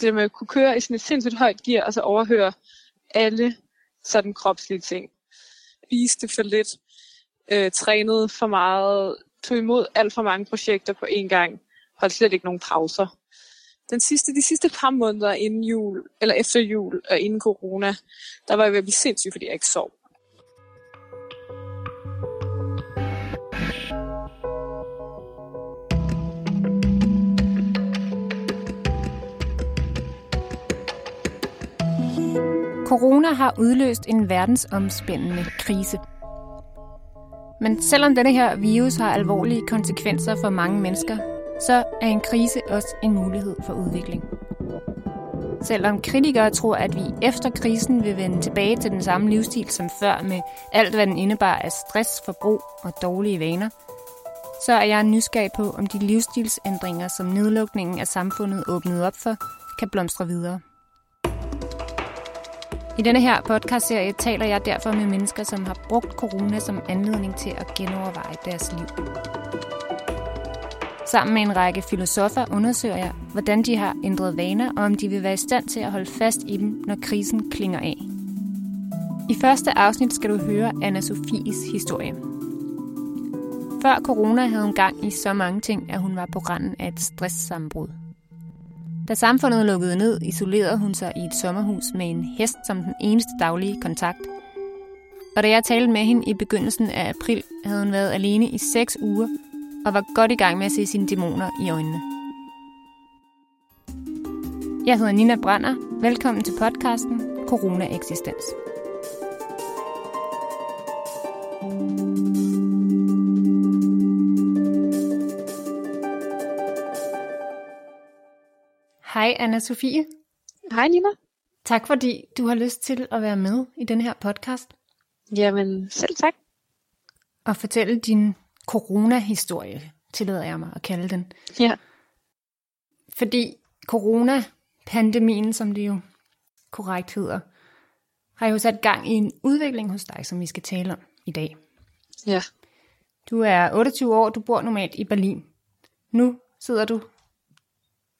det med at kunne køre i sådan et sindssygt højt gear, og så overhøre alle sådan kropslige ting. Viste for lidt, øh, trænede for meget, tog imod alt for mange projekter på én gang, holdt slet ikke nogen pauser. Den sidste, de sidste par måneder inden jul, eller efter jul og inden corona, der var jeg ved at blive sindssyg, fordi jeg ikke sov. Corona har udløst en verdensomspændende krise. Men selvom denne her virus har alvorlige konsekvenser for mange mennesker, så er en krise også en mulighed for udvikling. Selvom kritikere tror, at vi efter krisen vil vende tilbage til den samme livsstil som før med alt, hvad den indebar af stress, forbrug og dårlige vaner, så er jeg nysgerrig på, om de livsstilsændringer, som nedlukningen af samfundet åbnede op for, kan blomstre videre. I denne her podcastserie taler jeg derfor med mennesker, som har brugt corona som anledning til at genoverveje deres liv. Sammen med en række filosofer undersøger jeg, hvordan de har ændret vaner, og om de vil være i stand til at holde fast i dem, når krisen klinger af. I første afsnit skal du høre anna Sofies historie. Før corona havde hun gang i så mange ting, at hun var på randen af et stresssammenbrud. Da samfundet lukkede ned, isolerede hun sig i et sommerhus med en hest som den eneste daglige kontakt. Og da jeg talte med hende i begyndelsen af april, havde hun været alene i seks uger og var godt i gang med at se sine dæmoner i øjnene. Jeg hedder Nina Brander. Velkommen til podcasten Corona Eksistens. Hej anna Sofie. Hej Nina. Tak fordi du har lyst til at være med i den her podcast. Jamen, selv tak. Og fortælle din corona-historie, tillader jeg mig at kalde den. Ja. Fordi corona-pandemien, som det jo korrekt hedder, har jo sat gang i en udvikling hos dig, som vi skal tale om i dag. Ja. Du er 28 år, du bor normalt i Berlin. Nu sidder du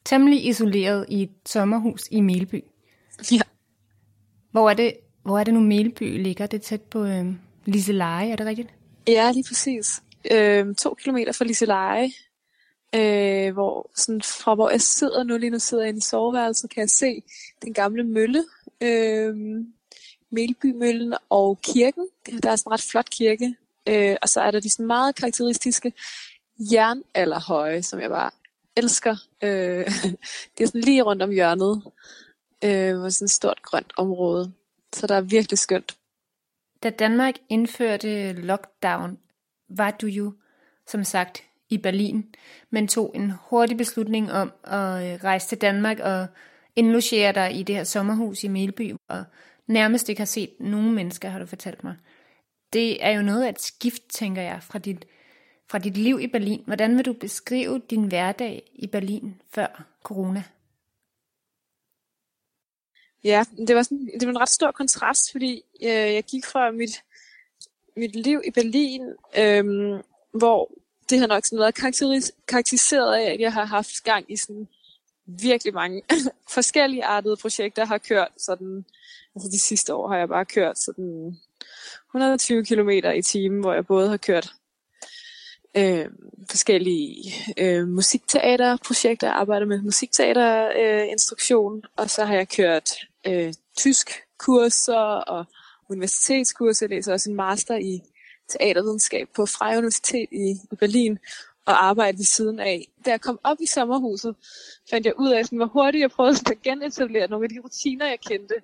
temmelig isoleret i et sommerhus i Melby. Ja. Hvor er det, hvor er det nu Melby ligger? Det er tæt på øh, Liseleje, er det rigtigt? Ja, lige præcis. Øh, to kilometer fra Liseleje, øh, hvor sådan fra hvor jeg sidder nu, lige nu sidder jeg i soveværelset, kan jeg se den gamle mølle, øh, Melbymøllen og kirken. Der er sådan en ret flot kirke. Øh, og så er der de sådan meget karakteristiske jernalderhøje, som jeg bare elsker. Øh, det er sådan lige rundt om hjørnet, øh, hvor sådan et stort grønt område. Så der er virkelig skønt. Da Danmark indførte lockdown, var du jo, som sagt, i Berlin, men tog en hurtig beslutning om at øh, rejse til Danmark og indlogere dig i det her sommerhus i Melby, og nærmest ikke har set nogen mennesker, har du fortalt mig. Det er jo noget af et skift, tænker jeg, fra dit fra dit liv i Berlin. Hvordan vil du beskrive din hverdag i Berlin før corona? Ja, det var, sådan, det var en ret stor kontrast, fordi øh, jeg gik fra mit, mit liv i Berlin, øh, hvor det har nok sådan været karakteris- karakteriseret af, at jeg har haft gang i sådan virkelig mange forskellige artede projekter, har kørt sådan, altså de sidste år har jeg bare kørt sådan 120 km i timen, hvor jeg både har kørt øh, forskellige øh, musikteaterprojekter. Arbejder med musikteaterinstruktion, øh, og så har jeg kørt øh, tysk kurser og universitetskurser. Jeg læser også en master i teatervidenskab på Freie Universitet i, i Berlin og arbejde ved siden af. Da jeg kom op i sommerhuset, fandt jeg ud af, sådan, hvor hurtigt jeg prøvede at genetablere nogle af de rutiner, jeg kendte.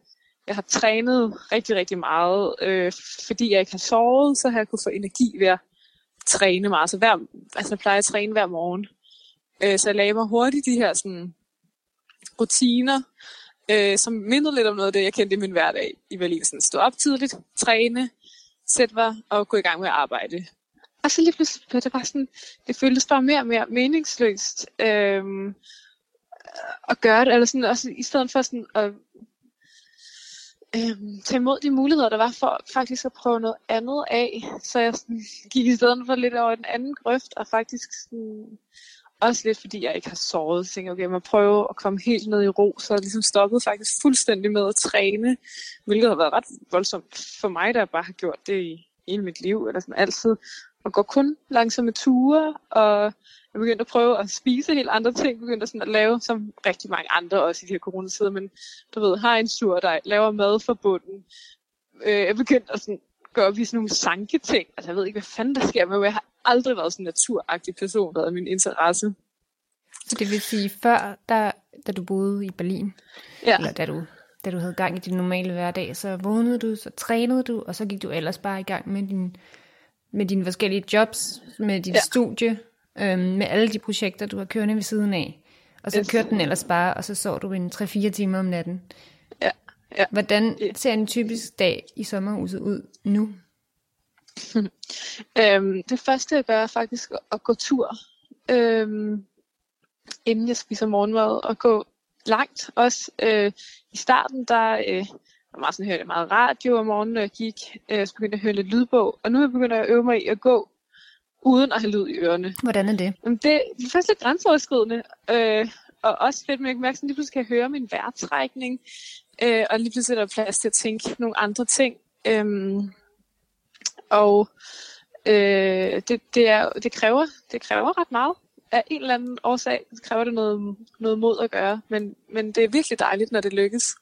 Jeg har trænet rigtig, rigtig meget, øh, fordi jeg ikke har sovet, så har jeg kunne få energi ved at træne meget. Så hver, altså jeg plejer at træne hver morgen. Øh, så jeg lagde mig hurtigt de her sådan, rutiner, øh, som mindede lidt om noget af det, jeg kendte i min hverdag i Berlin. Sådan stå op tidligt, træne, sætte mig og gå i gang med at arbejde. Og så lige pludselig blev det bare sådan, det føltes bare mere og mere meningsløst øh, at gøre det. Eller sådan, også i stedet for sådan at øhm, tage imod de muligheder, der var for faktisk at prøve noget andet af. Så jeg sådan, gik i stedet for lidt over den anden grøft, og faktisk sådan, også lidt fordi jeg ikke har sovet, så tænkte jeg, okay, jeg må prøve at komme helt ned i ro, så jeg ligesom stoppede faktisk fuldstændig med at træne, hvilket har været ret voldsomt for mig, der bare har gjort det i hele mit liv, eller sådan altid, og går kun langsomme ture, og jeg begyndte at prøve at spise helt andre ting, begyndte sådan at lave, som rigtig mange andre også i de her coronatider, men du ved, har en surdej, laver mad for bunden. Øh, jeg begyndte at sådan, gå op i sådan nogle sanke ting. Altså jeg ved ikke, hvad fanden der sker, men jeg har aldrig været sådan en naturagtig person, der er min interesse. Så det vil sige, før, der, da du boede i Berlin, ja. eller da du, da du havde gang i din normale hverdag, så vågnede du, så trænede du, og så gik du ellers bare i gang med din med dine forskellige jobs, med dit ja. studie, øhm, med alle de projekter, du har kørende ved siden af. Og så yes. kørte den ellers bare, og så sov du en 3-4 timer om natten. Ja. ja. Hvordan ser en typisk dag i sommerhuset ud nu? øhm, det første, jeg gør, er faktisk at gå tur. Øhm, inden jeg spiser morgenmad, og gå langt. Også øh, i starten, der øh, var meget sådan, hørte meget radio om morgenen, når jeg gik. Øh, så begyndte jeg at høre lidt lydbog. Og nu er jeg begyndt at øve mig i at gå uden at have lyd i ørerne. Hvordan er det? Jamen, det er faktisk lidt grænseoverskridende. Øh, og også fedt, men jeg kan mærke, at lige pludselig kan jeg høre min vejrtrækning. Øh, og lige pludselig er der plads til at tænke nogle andre ting. Øh, og øh, det, det, er, det, kræver, det kræver ret meget. Af en eller anden årsag så kræver det noget, noget mod at gøre. Men, men det er virkelig dejligt, når det lykkes.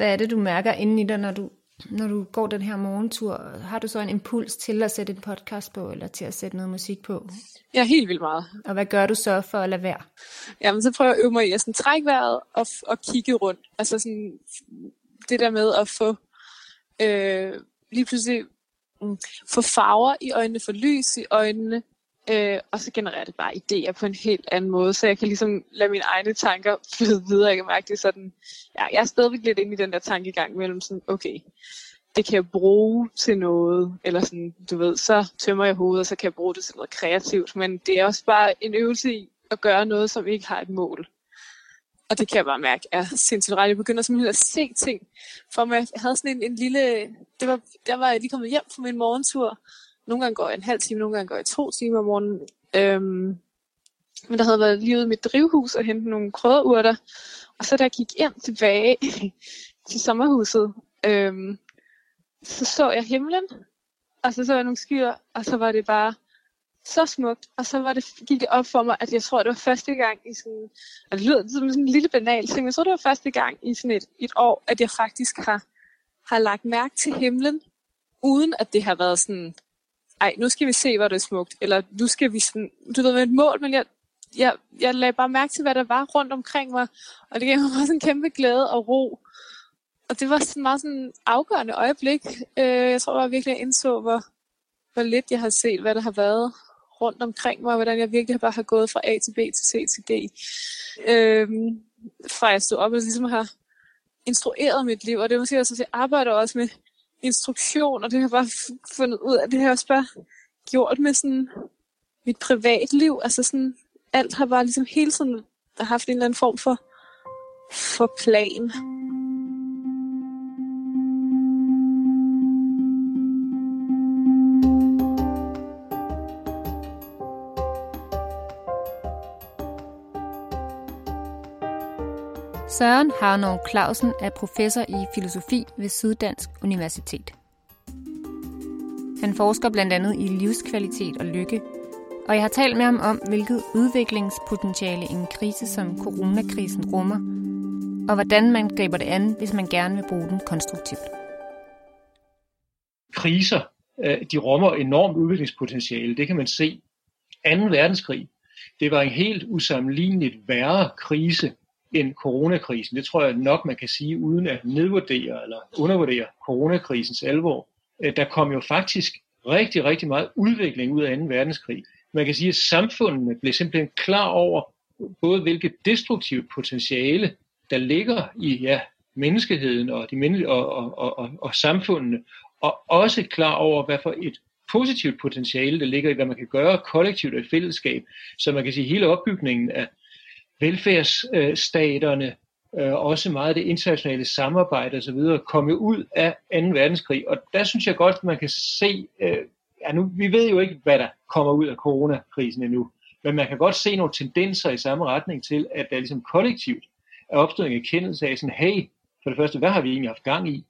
Hvad er det, du mærker inden i dig, når du, når du går den her morgentur? Har du så en impuls til at sætte en podcast på, eller til at sætte noget musik på? Ja, helt vildt meget. Og hvad gør du så for at lade være? Jamen, så prøver jeg at øve mig i at sådan, trække vejret og, og kigge rundt. Altså sådan, det der med at få øh, lige pludselig mm, få farver i øjnene, få lys i øjnene, Øh, og så genererer det bare idéer på en helt anden måde, så jeg kan ligesom lade mine egne tanker flyde videre. Jeg kan mærke det sådan, ja, jeg er stadigvæk lidt inde i den der tankegang mellem sådan, okay, det kan jeg bruge til noget, eller sådan, du ved, så tømmer jeg hovedet, og så kan jeg bruge det til noget kreativt, men det er også bare en øvelse i at gøre noget, som ikke har et mål. Og det kan jeg bare mærke er sindssygt ret. Jeg begynder simpelthen at se ting for mig. Jeg havde sådan en, en lille... Det var, der var jeg lige kommet hjem fra min morgentur, nogle gange går jeg en halv time, nogle gange går jeg to timer om morgenen. Øhm, men der havde været lige ude i mit drivhus og hente nogle krydderurter. Og så da jeg gik ind tilbage til sommerhuset, øhm, så så jeg himlen, og så så jeg nogle skyer, og så var det bare så smukt. Og så var det, gik det op for mig, at jeg tror, det var første gang i sådan, og det lyder som sådan en lille banal ting, men jeg tror, det var første gang i sådan et, et år, at jeg faktisk har, har lagt mærke til himlen, uden at det har været sådan, ej, nu skal vi se, hvor det er smukt, eller nu skal vi sådan, du ved, med et mål, men jeg, jeg, jeg lagde bare mærke til, hvad der var rundt omkring mig, og det gav mig bare sådan en kæmpe glæde og ro. Og det var sådan meget sådan afgørende øjeblik. Øh, jeg tror bare virkelig, jeg indså, hvor, hvor lidt jeg har set, hvad der har været rundt omkring mig, og hvordan jeg virkelig bare har gået fra A til B til C til D. Øh, fra jeg stod op og ligesom har instrueret mit liv, og det er måske også, at jeg arbejder også med instruktion, og det har jeg bare fundet ud af, det har jeg også bare gjort med sådan mit privatliv. Altså sådan, alt har bare ligesom hele tiden haft en eller anden form for, for plan. Søren Harnov Clausen er professor i filosofi ved Syddansk Universitet. Han forsker blandt andet i livskvalitet og lykke, og jeg har talt med ham om, hvilket udviklingspotentiale en krise som coronakrisen rummer, og hvordan man griber det an, hvis man gerne vil bruge den konstruktivt. Kriser, øh, de rummer enormt udviklingspotentiale. Det kan man se. 2. verdenskrig, det var en helt usammenligneligt værre krise end coronakrisen. Det tror jeg nok, man kan sige, uden at nedvurdere eller undervurdere coronakrisens alvor. Øh, der kom jo faktisk rigtig, rigtig meget udvikling ud af 2. verdenskrig. Man kan sige, at samfundene blev simpelthen klar over, både hvilket destruktivt potentiale, der ligger i ja, menneskeheden og, de og, og, og, og, og samfundene, og også klar over, hvad for et positivt potentiale, der ligger i, hvad man kan gøre kollektivt og i fællesskab. Så man kan sige, at hele opbygningen af velfærdsstaterne, øh, også meget af det internationale samarbejde osv., komme ud af 2. verdenskrig. Og der synes jeg godt, man kan se, øh, ja nu, vi ved jo ikke, hvad der kommer ud af coronakrisen endnu, Men man kan godt se nogle tendenser i samme retning til, at der ligesom kollektivt er opstået en erkendelse af sådan, hey, for det første, hvad har vi egentlig haft gang i?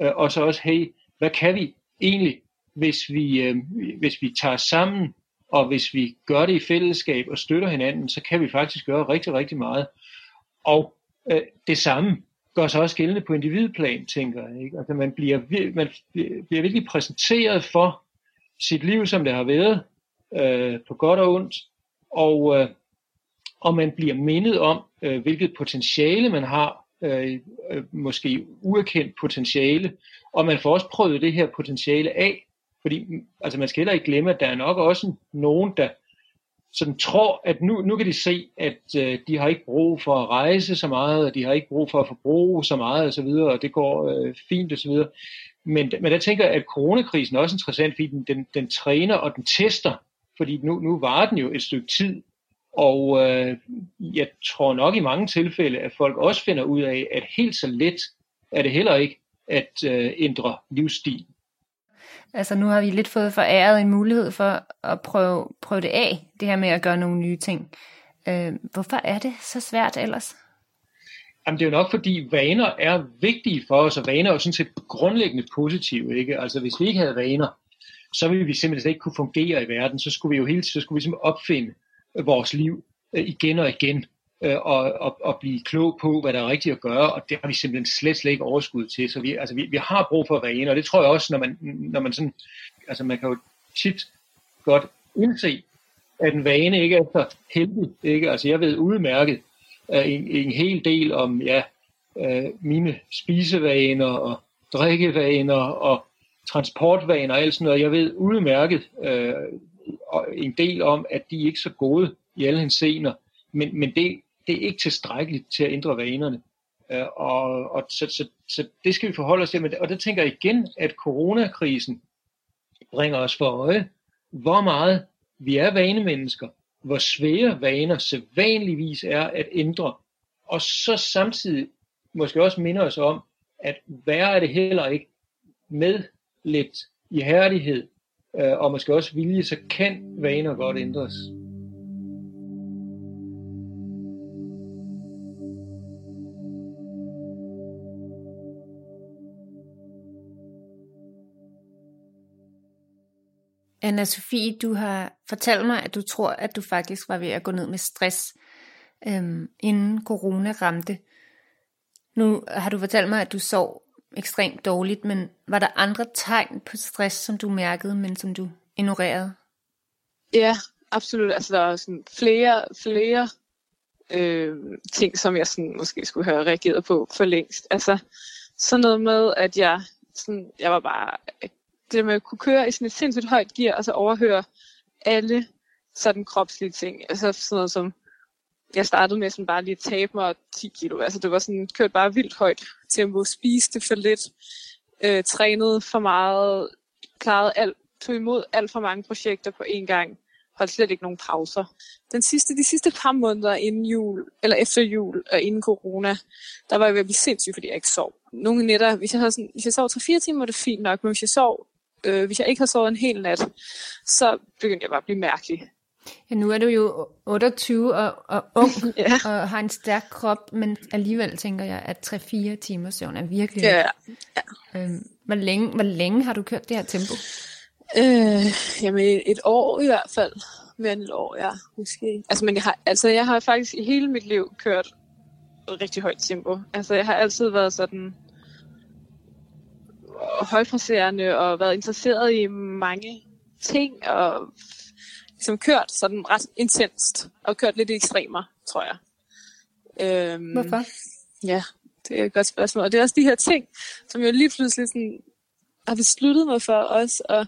Øh, og så også, hey, hvad kan vi egentlig, hvis vi, øh, hvis vi tager sammen, og hvis vi gør det i fællesskab og støtter hinanden, så kan vi faktisk gøre rigtig, rigtig meget. Og øh, det samme gør sig også gældende på individplan, tænker jeg. Ikke? Altså man bliver, man bliver virkelig præsenteret for sit liv, som det har været, øh, på godt og ondt, og, øh, og man bliver mindet om, øh, hvilket potentiale man har, øh, øh måske uerkendt potentiale, og man får også prøvet det her potentiale af, fordi mm, altså man skal heller ikke glemme, at der er nok også nogen, der sådan tror, at nu, nu kan de se, at øh, de har ikke brug for at rejse så meget, og de har ikke brug for at forbruge så meget osv., og, og det går øh, fint osv. Men, men der tænker, jeg, at coronakrisen er også interessant, fordi den, den, den træner og den tester, fordi nu, nu var den jo et stykke tid, og øh, jeg tror nok i mange tilfælde, at folk også finder ud af, at helt så let er det heller ikke at øh, ændre livsstil. Altså nu har vi lidt fået foræret en mulighed for at prøve, prøve det af, det her med at gøre nogle nye ting. Øh, hvorfor er det så svært ellers? Jamen det er jo nok fordi vaner er vigtige for os, og vaner er jo sådan set grundlæggende positive. Ikke? Altså hvis vi ikke havde vaner, så ville vi simpelthen ikke kunne fungere i verden. Så skulle vi jo hele tiden så skulle vi simpelthen opfinde vores liv øh, igen og igen øh, og, og, og blive klog på, hvad der er rigtigt at gøre, og det har vi simpelthen slet, slet ikke overskud til. Så vi, altså, vi, vi har brug for vaner, og det tror jeg også, når man, når man sådan, altså man kan jo tit godt indse, at en vane ikke er så heldig. Ikke? Altså jeg ved udmærket uh, en, en hel del om ja, uh, mine spisevaner og drikkevaner og transportvaner og alt sådan noget. Jeg ved udmærket uh, en del om, at de er ikke så gode i alle hensener, men, men det, det er ikke tilstrækkeligt til at ændre vanerne. Øh, og, og så, så, så det skal vi forholde os til. Men, Og det tænker jeg igen, at coronakrisen bringer os for øje, hvor meget vi er vanemennesker, hvor svære vaner sædvanligvis er at ændre, og så samtidig måske også minder os om, at værre er det heller ikke med lidt ihærdighed, øh, og måske også vilje, så kan vaner godt ændres. Anna Sofie, du har fortalt mig, at du tror, at du faktisk var ved at gå ned med stress, øhm, inden corona ramte. Nu har du fortalt mig, at du sov ekstremt dårligt, men var der andre tegn på stress, som du mærkede, men som du ignorerede? Ja, absolut. Altså, der er sådan flere, flere øh, ting, som jeg sådan, måske skulle have reageret på for længst. Altså, sådan noget med, at jeg, sådan, jeg var bare det med at kunne køre i sådan et sindssygt højt gear, og så overhøre alle sådan kropslige ting. Altså sådan noget som, jeg startede med sådan bare lige at tabe mig 10 kilo. Altså det var sådan, kørt bare vildt højt tempo, spiste for lidt, øh, trænede for meget, klarede alt, tog imod alt for mange projekter på én gang, holdt slet ikke nogen pauser. Den sidste, de sidste par måneder inden jul, eller efter jul og inden corona, der var jeg ved at blive sindssyg, fordi jeg ikke sov. Nogle nætter, hvis jeg, havde sådan, hvis jeg sov 3-4 timer, var det fint nok, men hvis jeg sov øh, hvis jeg ikke har sovet en hel nat, så begyndte jeg bare at blive mærkelig. Ja, nu er du jo 28 og, og ung ja. og har en stærk krop, men alligevel tænker jeg, at 3-4 timer søvn er virkelig... Ja, ja. Øhm, hvor, længe, hvor længe har du kørt det her tempo? Øh, jamen et år i hvert fald. Mere end et år, ja, måske. Altså, men jeg har, altså, jeg har faktisk i hele mit liv kørt rigtig højt tempo. Altså, jeg har altid været sådan højpræsterende og været interesseret i mange ting og ligesom kørt sådan ret intenst og kørt lidt i ekstremer, tror jeg. Øhm, Hvorfor? Ja, det er et godt spørgsmål. Og det er også de her ting, som jeg lige pludselig sådan, har besluttet mig for os, og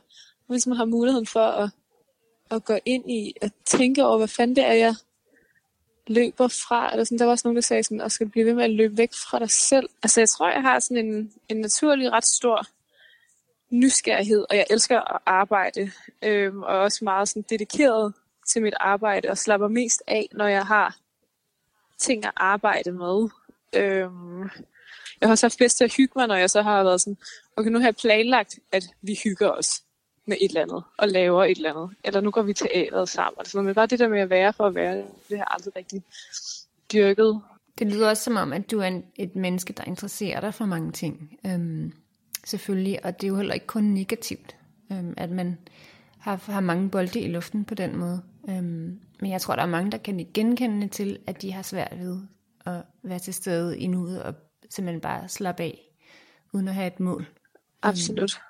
hvis man har muligheden for at, at gå ind i at tænke over, hvad fanden det er, jeg løber fra, eller sådan, der var også nogen, der sagde sådan, at skal blive ved med at løbe væk fra dig selv. Altså jeg tror, jeg har sådan en, en naturlig ret stor nysgerrighed, og jeg elsker at arbejde, øhm, og også meget sådan dedikeret til mit arbejde, og slapper mest af, når jeg har ting at arbejde med. Øhm, jeg har også haft bedst til at hygge mig, når jeg så har været sådan, okay, nu har jeg planlagt, at vi hygger os med et eller andet, og laver et eller andet. Eller nu går vi teateret sammen. Altså, men bare det der med at være for at være, det har aldrig rigtig dyrket. Det lyder også som om, at du er en, et menneske, der interesserer dig for mange ting. Øhm, selvfølgelig, og det er jo heller ikke kun negativt, øhm, at man har, har mange bolde i luften på den måde. Øhm, men jeg tror, der er mange, der kan genkende til, at de har svært ved at være til stede i nuet og simpelthen bare slappe af, uden at have et mål. Absolut.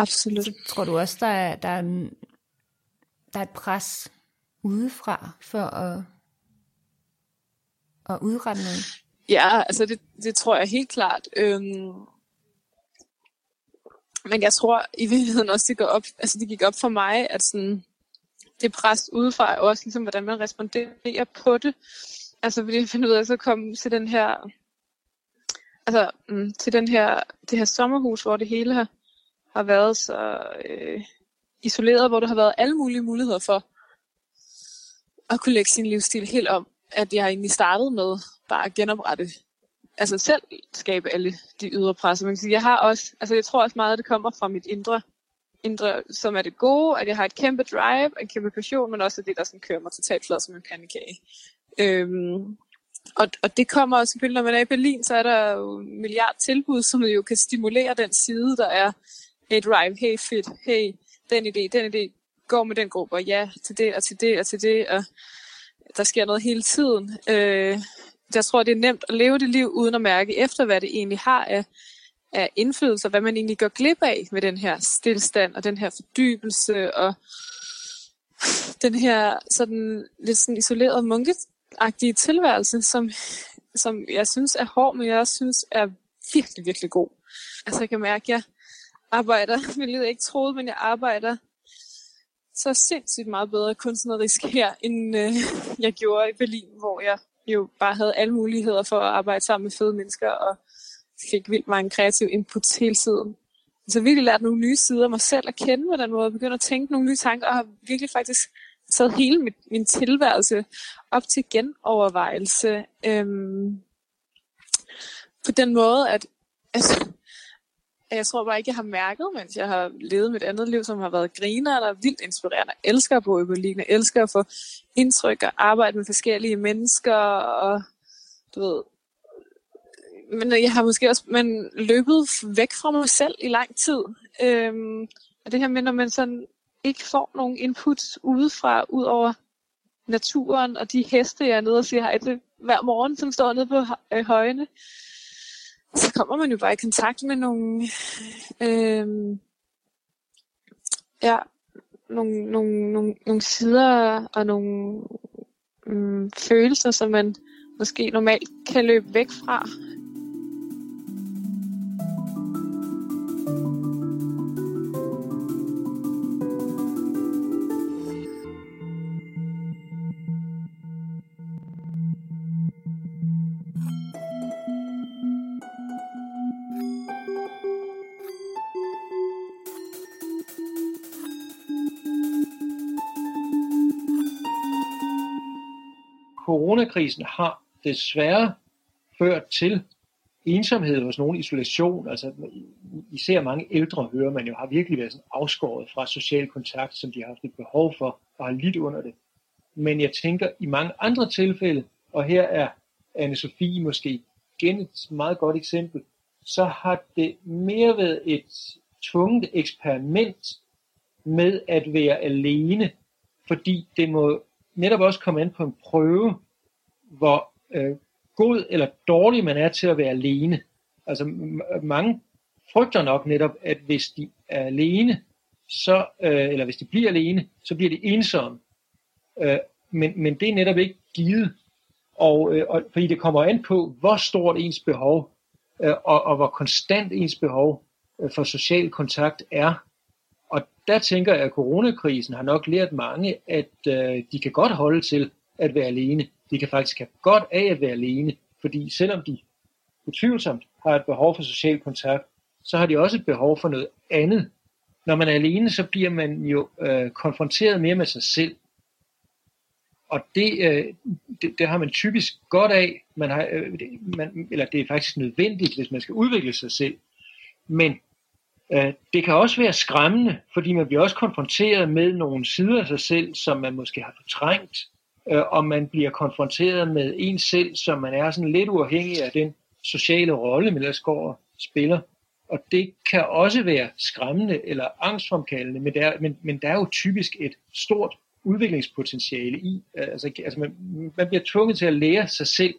Absolut. Så tror du også, der er, der, er, der er et pres udefra for at, at udrette noget? Ja, altså det, det tror jeg helt klart. Øhm, men jeg tror i virkeligheden også, det, går op, altså det gik op for mig, at sådan, det pres udefra er også ligesom, hvordan man responderer på det. Altså fordi jeg finder ud af, at så komme til den her, altså mm, til den her, det her sommerhus, hvor det hele har, har været så øh, isoleret, hvor der har været alle mulige muligheder for at kunne lægge sin livsstil helt om. At jeg egentlig startede med bare at genoprette, altså selv skabe alle de ydre presser. Man kan sige, jeg har også, altså jeg tror også meget, at det kommer fra mit indre, indre, som er det gode, at jeg har et kæmpe drive, en kæmpe passion, men også det, der sådan kører mig totalt flad som en pandekage. Øhm, og, og det kommer også selvfølgelig, når man er i Berlin, så er der jo en milliard tilbud, som jo kan stimulere den side, der er hey drive, hey fit, hey den idé, den idé, går med den gruppe, og ja til det, og til det, og til det, og der sker noget hele tiden. Øh, jeg tror, det er nemt at leve det liv, uden at mærke efter, hvad det egentlig har af, af indflydelse, og hvad man egentlig går glip af med den her stillstand, og den her fordybelse, og den her sådan lidt sådan isoleret munketagtige tilværelse, som, som jeg synes er hård, men jeg også synes er virkelig, virkelig god. Altså jeg kan mærke, at jeg arbejder, hvilket jeg ikke troede, men jeg arbejder så sindssygt meget bedre kunstnerisk her, end øh, jeg gjorde i Berlin, hvor jeg jo bare havde alle muligheder for at arbejde sammen med fede mennesker, og fik vildt mange kreativ input hele tiden. Så virkelig lært nogle nye sider af mig selv at kende på den måde, og begyndt at tænke nogle nye tanker, og har virkelig faktisk taget hele mit, min tilværelse op til genovervejelse. Øhm, på den måde, at altså, jeg tror bare ikke, jeg har mærket, mens jeg har levet mit andet liv, som har været griner eller vildt inspirerende. Jeg elsker at bo i Berlin, jeg elsker at få indtryk og arbejde med forskellige mennesker, og du ved, men jeg har måske også men løbet væk fra mig selv i lang tid. Øhm, og det her med, når man sådan ikke får nogen input udefra, ud over naturen og de heste, jeg er nede og siger hej til hver morgen, som står nede på øh, højene, så kommer man jo bare i kontakt med nogle, øh, ja, nogle, nogle, nogle, nogle sider og nogle øh, følelser, som man måske normalt kan løbe væk fra. Coronakrisen har desværre ført til ensomhed hos nogen isolation. Altså især mange ældre hører man jo har virkelig været sådan afskåret fra social kontakt, som de har haft et behov for og har lidt under det. Men jeg tænker i mange andre tilfælde, og her er anne Sofie måske igen et meget godt eksempel, så har det mere været et tvunget eksperiment med at være alene, fordi det må netop også komme an på en prøve, hvor øh, god eller dårlig man er til at være alene. Altså mange frygter nok netop, at hvis de er alene, så, øh, eller hvis de bliver alene, så bliver de ensomme. Øh, men, men det er netop ikke givet. Og, øh, og, fordi det kommer an på, hvor stort ens behov, øh, og, og hvor konstant ens behov øh, for social kontakt er. Og der tænker jeg, at coronakrisen har nok lært mange, at øh, de kan godt holde til at være alene de kan faktisk have godt af at være alene, fordi selvom de utvivlsomt har et behov for social kontakt, så har de også et behov for noget andet. Når man er alene, så bliver man jo øh, konfronteret mere med sig selv. Og det, øh, det, det har man typisk godt af, man har, øh, man, eller det er faktisk nødvendigt, hvis man skal udvikle sig selv. Men Øh, det kan også være skræmmende, fordi man bliver også konfronteret med nogle sider af sig selv, som man måske har fortrængt, øh, og man bliver konfronteret med en selv, som man er sådan lidt uafhængig af den sociale rolle, man ellers går og spiller. Og det kan også være skræmmende eller angstfremkaldende, men der, men, men der er jo typisk et stort udviklingspotentiale i. Øh, altså, altså man, man bliver tvunget til at lære sig selv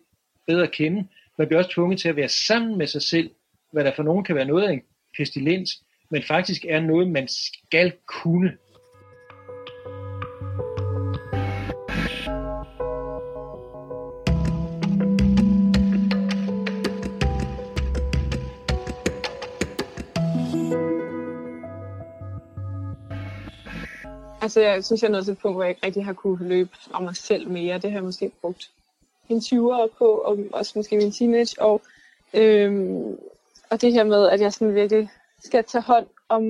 bedre at kende. Man bliver også tvunget til at være sammen med sig selv, hvad der for nogen kan være noget af en pestilens, men faktisk er noget, man skal kunne. Altså, jeg synes, jeg er nået til et punkt, hvor jeg ikke rigtig har kunne løbe fra mig selv mere. Det har jeg måske brugt en 20'er på, og også måske min teenage. Og, øhm, og det her med, at jeg sådan virkelig skal tage hånd om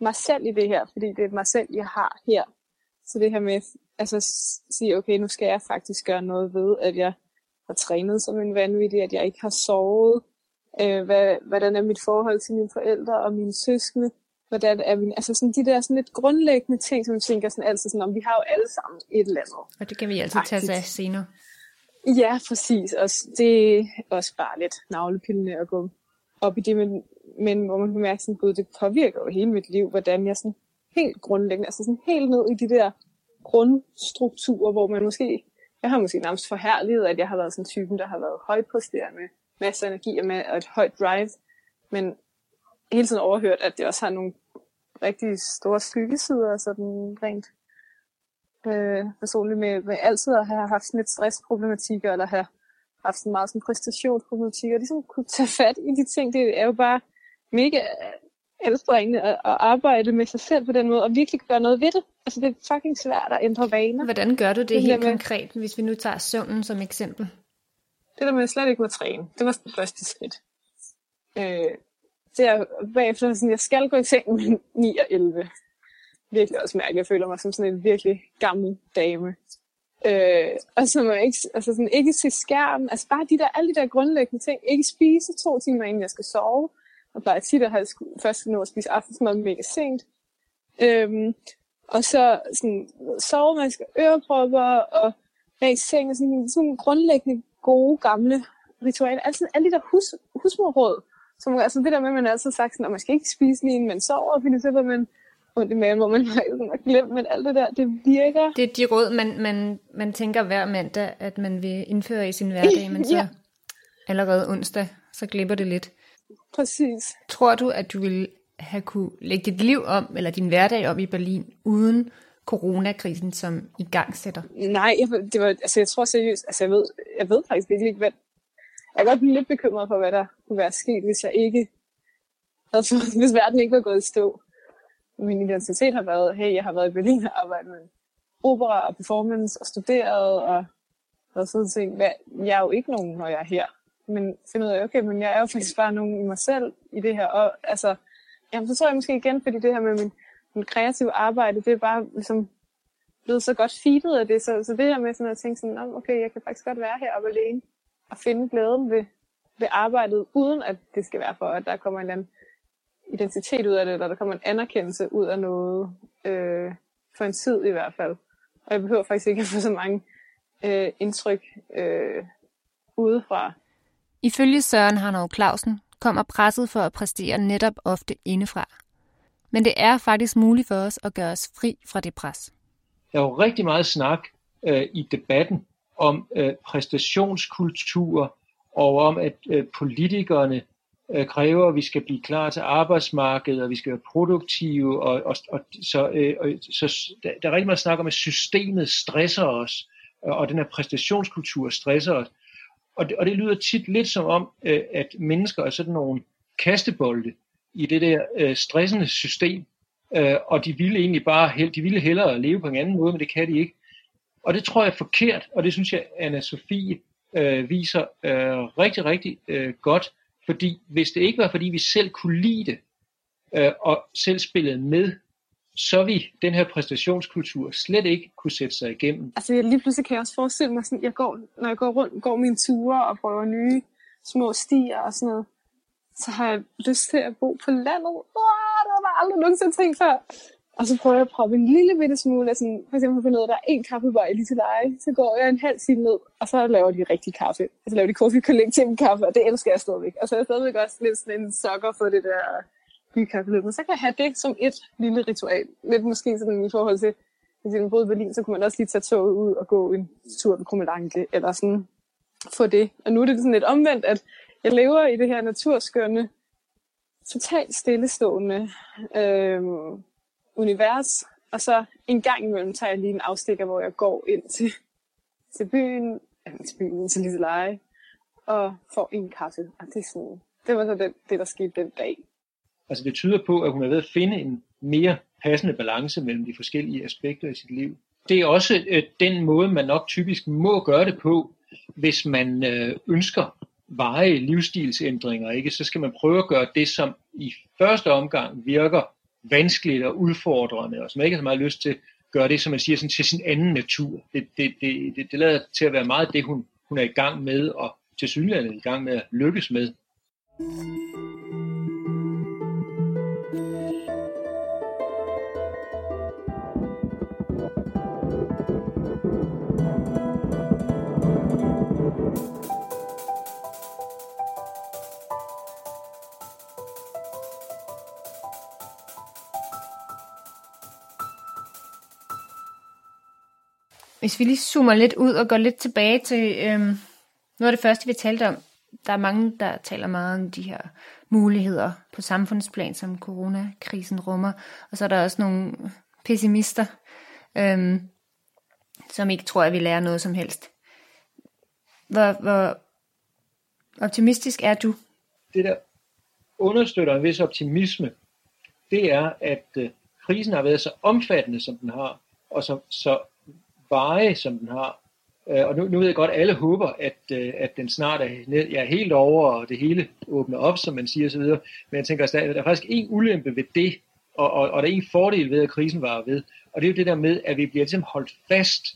mig selv i det her, fordi det er mig selv, jeg har her. Så det her med altså sige, okay, nu skal jeg faktisk gøre noget ved, at jeg har trænet som en vanvittig, at jeg ikke har sovet, øh, hvad, hvordan er mit forhold til mine forældre og mine søskende, hvordan er min, altså sådan de der sådan lidt grundlæggende ting, som jeg tænker sådan altid sådan om, vi har jo alle sammen et eller andet. Og det kan vi altid tage sig af senere. Ja, præcis. Og det er også bare lidt navlepillende at gå op i det, men, men hvor man kan mærke sådan, gud, det påvirker jo hele mit liv, hvordan jeg sådan helt grundlæggende, altså sådan helt ned i de der grundstrukturer, hvor man måske, jeg har måske nærmest forhærlighed, at jeg har været sådan typen, der har været højpræsterende, med masser af energi og med og et højt drive, men hele tiden overhørt, at det også har nogle rigtig store skyggesider, sådan rent øh, personligt med, med altid at have haft sådan lidt stressproblematikker, eller have haft sådan meget sådan præstationsproblematikker, og ligesom kunne tage fat i de ting, det er jo bare mega anstrengende at, at arbejde med sig selv på den måde, og virkelig gøre noget ved det. Altså det er fucking svært at ændre vaner. Hvordan gør du det, det helt med, konkret, hvis vi nu tager søvnen som eksempel? Det der med at slet ikke må træne, det var det første skridt. Øh, det er bagefter sådan, jeg skal gå i seng mellem 9 og 11. Virkelig også mærke, jeg føler mig som sådan en virkelig gammel dame. Øh, og så må jeg ikke, altså sådan, ikke se skærmen, altså bare de der, alle de der grundlæggende ting. Ikke spise to timer inden jeg skal sove. Og plejer tit at have først nå at spise aftensmad mega sent. Øhm, og så sådan, sove, man skal ørepropper, og være i seng, og sådan, sådan grundlæggende gode, gamle ritualer. Altså alle de der hus, husmorråd, som, altså det der med, at man altid sagt sådan, at man skal ikke spise lige, inden man sover, fordi så vil man ondt i maven, hvor man har glemt, men alt det der, det virker. Det er de råd, man, man, man tænker hver mandag, at man vil indføre i sin hverdag, men så ja. allerede onsdag, så glipper det lidt. Præcis. Tror du, at du vil have kunne lægge dit liv om, eller din hverdag om i Berlin, uden coronakrisen som i gang sætter? Nej, jeg, det var, altså jeg tror seriøst, altså jeg ved, jeg ved faktisk virkelig ikke, hvad, jeg er godt lidt bekymret for, hvad der kunne være sket, hvis jeg ikke havde fået, hvis verden ikke var gået i stå. Min identitet har været, hey, jeg har været i Berlin og arbejdet med opera og performance og studeret og, og sådan ting. Jeg er jo ikke nogen, når jeg er her. Men finder ud af, okay, men jeg er jo faktisk bare nogen i mig selv i det her. Og altså, jamen, så tror jeg måske igen, fordi det her med min, min kreative arbejde, det er bare ligesom blevet så godt feedet af det. Så, så det her med sådan at tænke sådan, okay, jeg kan faktisk godt være heroppe alene og finde glæden ved, ved arbejdet, uden at det skal være for, at der kommer en eller anden identitet ud af det, eller der kommer en anerkendelse ud af noget, øh, for en tid i hvert fald. Og jeg behøver faktisk ikke at få så mange øh, indtryk øh, udefra. Ifølge Søren Harnov Clausen kommer presset for at præstere netop ofte indefra. Men det er faktisk muligt for os at gøre os fri fra det pres. Der er jo rigtig meget snak øh, i debatten om øh, præstationskultur og om, at øh, politikerne øh, kræver, at vi skal blive klar til arbejdsmarkedet, og vi skal være produktive, og, og, og så, øh, og, så der, der er rigtig meget snak om, at systemet stresser os, og, og den her præstationskultur stresser os. Og det, og det lyder tit lidt som om, øh, at mennesker er sådan nogle kastebolde i det der øh, stressende system, øh, og de ville egentlig bare de ville hellere leve på en anden måde, men det kan de ikke. Og det tror jeg er forkert, og det synes jeg, Anna Sofie øh, viser øh, rigtig, rigtig øh, godt. Fordi hvis det ikke var, fordi vi selv kunne lide det, øh, og selv spillede med, så vi den her præstationskultur slet ikke kunne sætte sig igennem. Altså jeg lige pludselig kan jeg også forestille mig, sådan, jeg går, når jeg går rundt, går mine ture og prøver nye små stier og sådan noget, så har jeg lyst til at bo på landet. Åh, det har jeg aldrig nogensinde tænkt før. Og så prøver jeg at proppe en lille bitte smule af sådan, for eksempel finde ud af, at der er en kaffebar i til leje. Så går jeg en halv time ned, og så laver de rigtig kaffe. Altså laver de coffee collective kaffe, og det elsker jeg stadigvæk. Og så er jeg stadigvæk også lidt sådan en sokker for det der bykaffeløb. Men så kan jeg have det som et lille ritual. Lidt måske sådan i forhold til, hvis man boede i Berlin, så kunne man også lige tage toget ud og gå en tur ved Krummelanke, eller sådan få det. Og nu er det sådan lidt omvendt, at jeg lever i det her naturskønne, totalt stillestående øh, univers, og så en gang imellem tager jeg lige en afstikker, hvor jeg går ind til, til byen, eller til byen, til Liseleje, og får en kaffe. Og det, er sådan, det var så det, det, der skete den dag. Altså det tyder på, at hun er ved at finde en mere passende balance mellem de forskellige aspekter i sit liv. Det er også øh, den måde, man nok typisk må gøre det på, hvis man øh, ønsker veje livsstilsændringer, ikke? så skal man prøve at gøre det, som i første omgang virker vanskeligt og udfordrende, og som man ikke har så meget lyst til, gøre det, som man siger, sådan, til sin anden natur. Det, det, det, det, det lader til at være meget det, hun, hun er i gang med, og til synligheden i gang med at lykkes med. Hvis vi lige zoomer lidt ud og går lidt tilbage til øhm, noget af det første, vi talte om. Der er mange, der taler meget om de her muligheder på samfundsplan, som coronakrisen rummer. Og så er der også nogle pessimister, øhm, som ikke tror, at vi lærer noget som helst. Hvor, hvor optimistisk er du? Det, der understøtter en vis optimisme, det er, at øh, krisen har været så omfattende, som den har, og så, så veje, som den har. Øh, og nu, nu ved jeg godt, at alle håber, at, øh, at den snart er ned, ja, helt over, og det hele åbner op, som man siger osv. Men jeg tænker, at der, er faktisk en ulempe ved det, og, og, og der er en fordel ved, at krisen var ved. Og det er jo det der med, at vi bliver ligesom holdt fast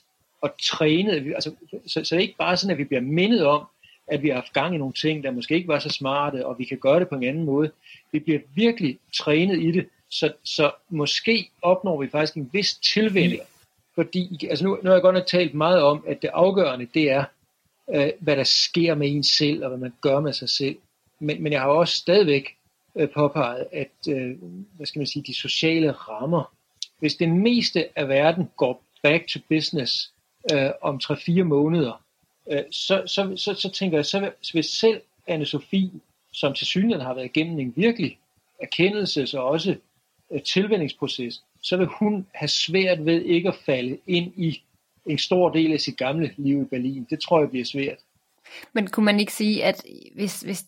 og trænet. Altså, så, så det er ikke bare sådan, at vi bliver mindet om, at vi har haft gang i nogle ting, der måske ikke var så smarte, og vi kan gøre det på en anden måde. Vi bliver virkelig trænet i det, så, så måske opnår vi faktisk en vis tilvænning fordi, altså nu, nu har jeg godt nok talt meget om, at det afgørende, det er, øh, hvad der sker med en selv, og hvad man gør med sig selv. Men, men jeg har også stadigvæk øh, påpeget, at øh, hvad skal man sige, de sociale rammer, hvis det meste af verden går back to business øh, om 3-4 måneder, øh, så, så, så, så tænker jeg, så hvis selv Anne-Sophie, som til synligheden har været igennem en virkelig erkendelses- og også øh, tilvændingsproces, så vil hun have svært ved ikke at falde ind i en stor del af sit gamle liv i Berlin. Det tror jeg bliver svært. Men kunne man ikke sige, at hvis, hvis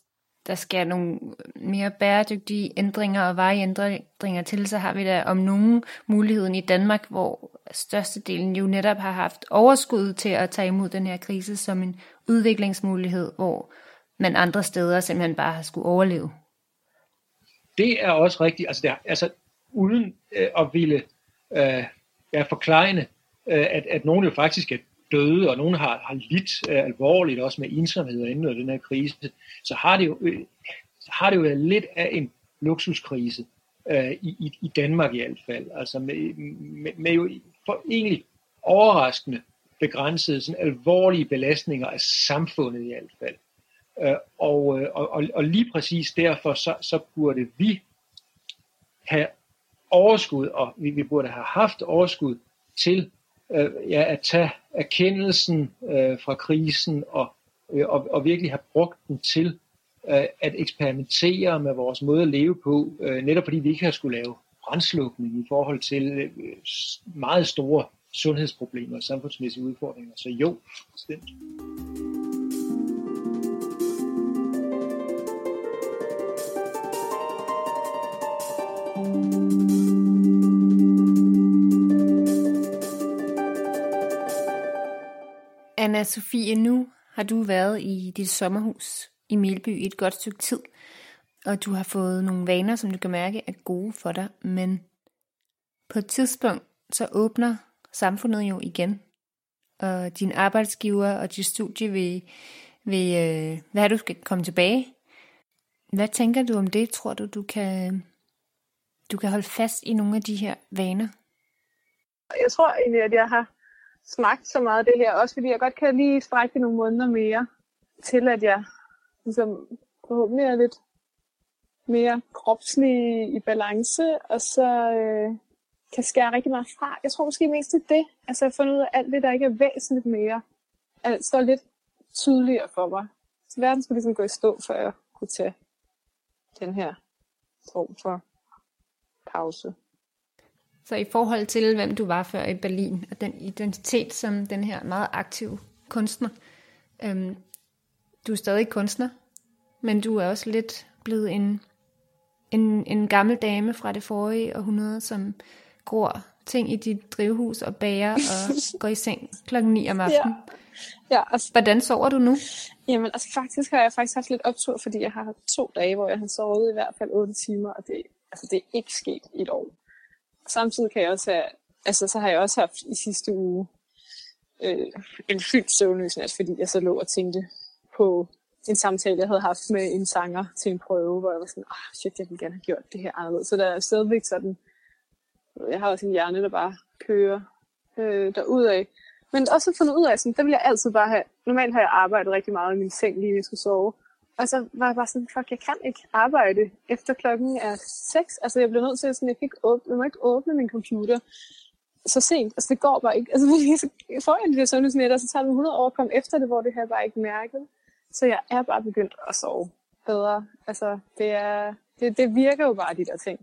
der skal nogle mere bæredygtige ændringer og vejændringer til, så har vi da om nogen muligheden i Danmark, hvor størstedelen jo netop har haft overskud til at tage imod den her krise som en udviklingsmulighed, hvor man andre steder simpelthen bare har skulle overleve. Det er også rigtigt. Altså, det er, altså uden øh, at ville øh, ja, forklejne, øh, at, at nogen jo faktisk er døde, og nogen har, har lidt øh, alvorligt også med ensomhed og inden den her krise, så har det jo, øh, så har det jo været lidt af en luksuskrise øh, i, i, i Danmark i hvert fald. Altså med, med, med jo for egentlig overraskende begrænsede sådan alvorlige belastninger af samfundet i hvert fald. Øh, og, øh, og, og, og lige præcis derfor, så, så burde vi have overskud, og vi, vi burde have haft overskud til øh, ja, at tage erkendelsen øh, fra krisen og, øh, og, og virkelig have brugt den til øh, at eksperimentere med vores måde at leve på, øh, netop fordi vi ikke har skulle lave brændslukning i forhold til øh, meget store sundhedsproblemer og samfundsmæssige udfordringer. Så jo, bestemt. Anna Sofie, nu har du været i dit sommerhus i Melby i et godt stykke tid, og du har fået nogle vaner, som du kan mærke er gode for dig, men på et tidspunkt så åbner samfundet jo igen, og din arbejdsgiver og dit studie vil, vil øh, hvad du skal komme tilbage. Hvad tænker du om det? Tror du, du kan, du kan holde fast i nogle af de her vaner? Jeg tror egentlig, at jeg har smagt så meget af det her, også fordi jeg godt kan lige strække det nogle måneder mere, til at jeg ligesom, forhåbentlig er lidt mere kropslig i balance, og så øh, kan skære rigtig meget fra. Jeg tror måske mest det det. Altså jeg har fundet ud af alt det, der ikke er væsentligt mere. Alt står lidt tydeligere for mig. Så verden skulle ligesom gå i stå, før jeg kunne tage den her form for pause. Så i forhold til, hvem du var før i Berlin, og den identitet som den her meget aktive kunstner, øhm, du er stadig kunstner, men du er også lidt blevet en, en, en gammel dame fra det forrige århundrede, som gror ting i dit drivhus og bager og går i seng klokken 9 om aftenen. Ja. ja altså, Hvordan sover du nu? Jamen, altså faktisk har jeg faktisk haft lidt optur, fordi jeg har haft to dage, hvor jeg har sovet i hvert fald 8 timer, og det, altså, det er ikke sket i et år. Samtidig kan jeg også have, altså, så har jeg også haft i sidste uge øh, en fyldt søvnløs nat, fordi jeg så lå og tænkte på en samtale, jeg havde haft med en sanger til en prøve, hvor jeg var sådan, ah shit, jeg ville gerne have gjort det her anderledes. Så der er stadigvæk sådan, jeg har også en hjerne, der bare kører øh, derudad. Men også fundet ud af, sådan, der vil jeg altid bare have, normalt har jeg arbejdet rigtig meget i min seng, lige når jeg skulle sove. Og så var jeg bare sådan, fuck, jeg kan ikke arbejde efter klokken er 6. Altså jeg blev nødt til, sådan, jeg, fik åbne, jeg må ikke åbne min computer så sent. Altså det går bare ikke. Altså så får jeg det der søvnløsnætter, så tager det 100 år at komme efter det, hvor det her bare ikke mærket. Så jeg er bare begyndt at sove bedre. Altså det, er, det, det virker jo bare de der ting.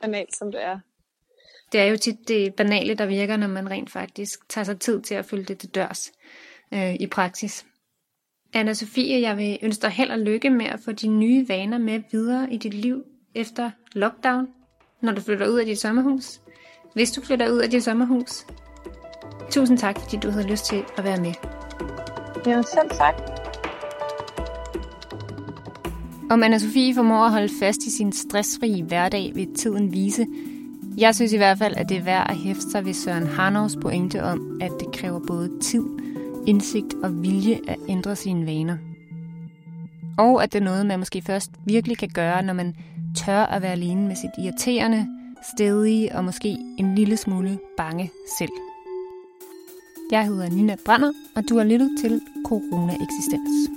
Banalt som det er. Det er jo tit det banale, der virker, når man rent faktisk tager sig tid til at følge det til dørs øh, i praksis anna Sofie, jeg vil ønske dig held og lykke med at få de nye vaner med videre i dit liv efter lockdown, når du flytter ud af dit sommerhus. Hvis du flytter ud af dit sommerhus. Tusind tak, fordi du havde lyst til at være med. Ja, selv tak. Om anna Sofie formår at holde fast i sin stressfri hverdag, vil tiden vise, jeg synes i hvert fald, at det er værd at hæfte sig ved Søren Harnovs pointe om, at det kræver både tid, indsigt og vilje at ændre sine vaner. Og at det er noget, man måske først virkelig kan gøre, når man tør at være alene med sit irriterende, stedige og måske en lille smule bange selv. Jeg hedder Nina Brander, og du har lyttet til Corona Eksistens.